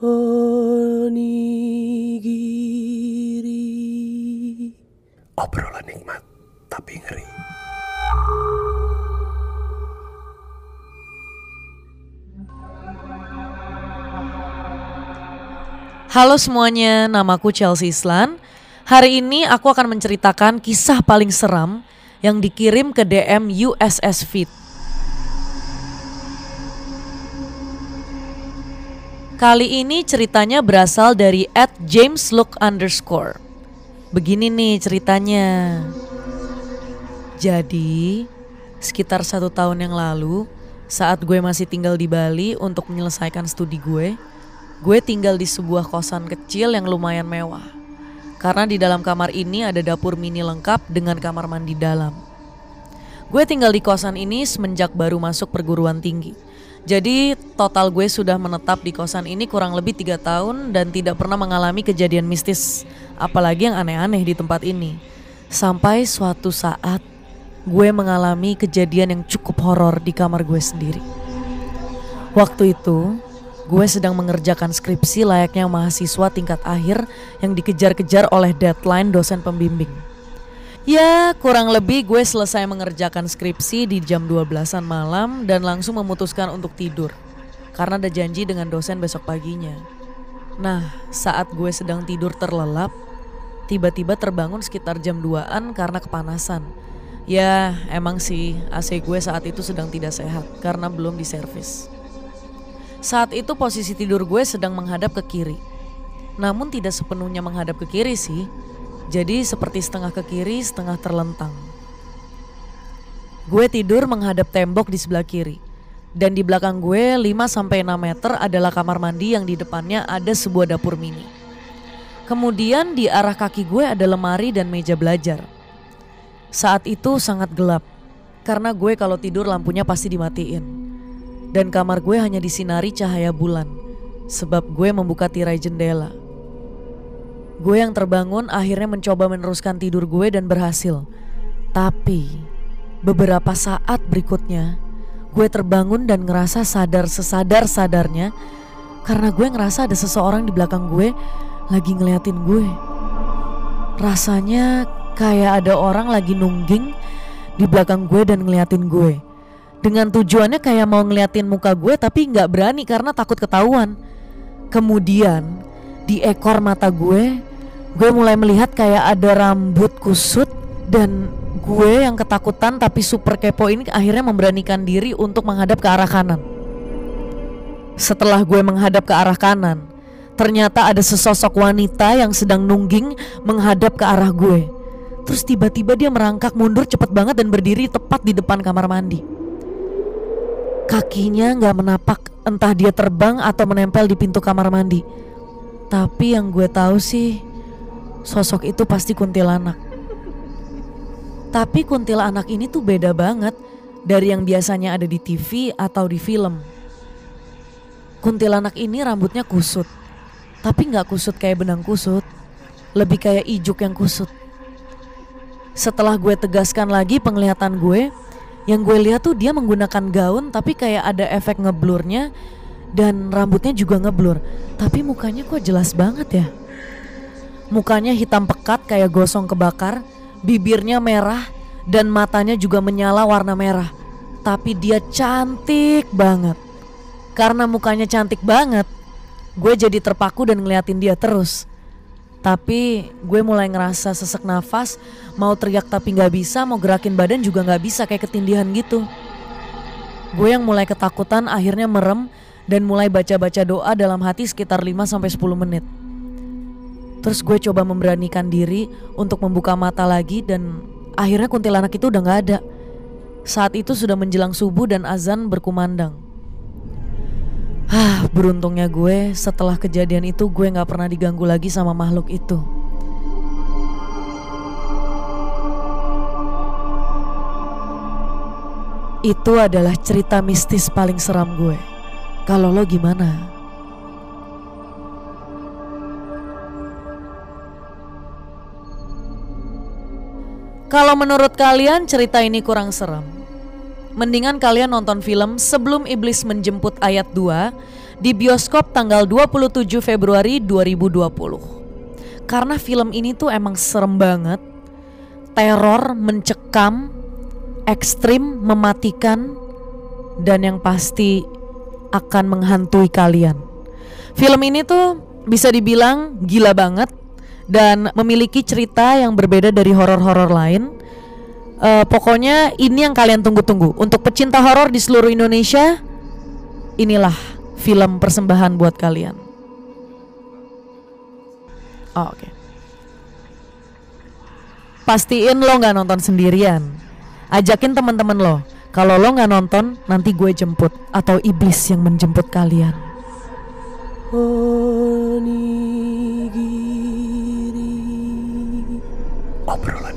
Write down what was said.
onigiri. Obrolan nikmat tapi ngeri. Halo semuanya, namaku Chelsea Islan. Hari ini aku akan menceritakan kisah paling seram yang dikirim ke DM USS Fit. Kali ini ceritanya berasal dari at James Look underscore. Begini nih ceritanya. Jadi, sekitar satu tahun yang lalu, saat gue masih tinggal di Bali untuk menyelesaikan studi gue, gue tinggal di sebuah kosan kecil yang lumayan mewah. Karena di dalam kamar ini ada dapur mini lengkap dengan kamar mandi dalam. Gue tinggal di kosan ini semenjak baru masuk perguruan tinggi. Jadi total gue sudah menetap di kosan ini kurang lebih tiga tahun dan tidak pernah mengalami kejadian mistis apalagi yang aneh-aneh di tempat ini. Sampai suatu saat gue mengalami kejadian yang cukup horor di kamar gue sendiri. Waktu itu gue sedang mengerjakan skripsi layaknya mahasiswa tingkat akhir yang dikejar-kejar oleh deadline dosen pembimbing. Ya, kurang lebih gue selesai mengerjakan skripsi di jam 12-an malam dan langsung memutuskan untuk tidur. Karena ada janji dengan dosen besok paginya. Nah, saat gue sedang tidur terlelap, tiba-tiba terbangun sekitar jam 2-an karena kepanasan. Ya, emang sih AC gue saat itu sedang tidak sehat karena belum diservis. Saat itu posisi tidur gue sedang menghadap ke kiri. Namun tidak sepenuhnya menghadap ke kiri sih, jadi seperti setengah ke kiri, setengah terlentang. Gue tidur menghadap tembok di sebelah kiri. Dan di belakang gue 5 sampai 6 meter adalah kamar mandi yang di depannya ada sebuah dapur mini. Kemudian di arah kaki gue ada lemari dan meja belajar. Saat itu sangat gelap karena gue kalau tidur lampunya pasti dimatiin. Dan kamar gue hanya disinari cahaya bulan sebab gue membuka tirai jendela. Gue yang terbangun akhirnya mencoba meneruskan tidur gue dan berhasil. Tapi beberapa saat berikutnya gue terbangun dan ngerasa sadar sesadar-sadarnya karena gue ngerasa ada seseorang di belakang gue lagi ngeliatin gue. Rasanya kayak ada orang lagi nungging di belakang gue dan ngeliatin gue. Dengan tujuannya kayak mau ngeliatin muka gue tapi nggak berani karena takut ketahuan. Kemudian di ekor mata gue gue mulai melihat kayak ada rambut kusut dan gue yang ketakutan tapi super kepo ini akhirnya memberanikan diri untuk menghadap ke arah kanan. Setelah gue menghadap ke arah kanan, ternyata ada sesosok wanita yang sedang nungging menghadap ke arah gue. Terus tiba-tiba dia merangkak mundur cepet banget dan berdiri tepat di depan kamar mandi. Kakinya nggak menapak, entah dia terbang atau menempel di pintu kamar mandi. Tapi yang gue tahu sih, sosok itu pasti kuntilanak. Tapi kuntilanak ini tuh beda banget dari yang biasanya ada di TV atau di film. Kuntilanak ini rambutnya kusut, tapi nggak kusut kayak benang kusut, lebih kayak ijuk yang kusut. Setelah gue tegaskan lagi penglihatan gue, yang gue lihat tuh dia menggunakan gaun tapi kayak ada efek ngeblurnya dan rambutnya juga ngeblur. Tapi mukanya kok jelas banget ya. Mukanya hitam pekat kayak gosong kebakar, bibirnya merah dan matanya juga menyala warna merah. Tapi dia cantik banget. Karena mukanya cantik banget, gue jadi terpaku dan ngeliatin dia terus. Tapi gue mulai ngerasa sesek nafas, mau teriak tapi gak bisa, mau gerakin badan juga gak bisa kayak ketindihan gitu. Gue yang mulai ketakutan akhirnya merem dan mulai baca-baca doa dalam hati sekitar 5-10 menit. Terus gue coba memberanikan diri untuk membuka mata lagi dan akhirnya kuntilanak itu udah gak ada. Saat itu sudah menjelang subuh dan azan berkumandang. Hah, beruntungnya gue setelah kejadian itu gue gak pernah diganggu lagi sama makhluk itu. Itu adalah cerita mistis paling seram gue. Kalau lo gimana? Kalau menurut kalian cerita ini kurang serem, mendingan kalian nonton film Sebelum Iblis Menjemput ayat 2 di bioskop tanggal 27 Februari 2020. Karena film ini tuh emang serem banget. Teror mencekam, ekstrim, mematikan dan yang pasti akan menghantui kalian. Film ini tuh bisa dibilang gila banget dan memiliki cerita yang berbeda dari horor-horor lain. Uh, pokoknya ini yang kalian tunggu-tunggu. Untuk pecinta horor di seluruh Indonesia, inilah film persembahan buat kalian. Oh, Oke. Okay. Pastiin lo nggak nonton sendirian. Ajakin teman-teman lo. Kalau lo nggak nonton, nanti gue jemput atau iblis yang menjemput kalian. Obrolan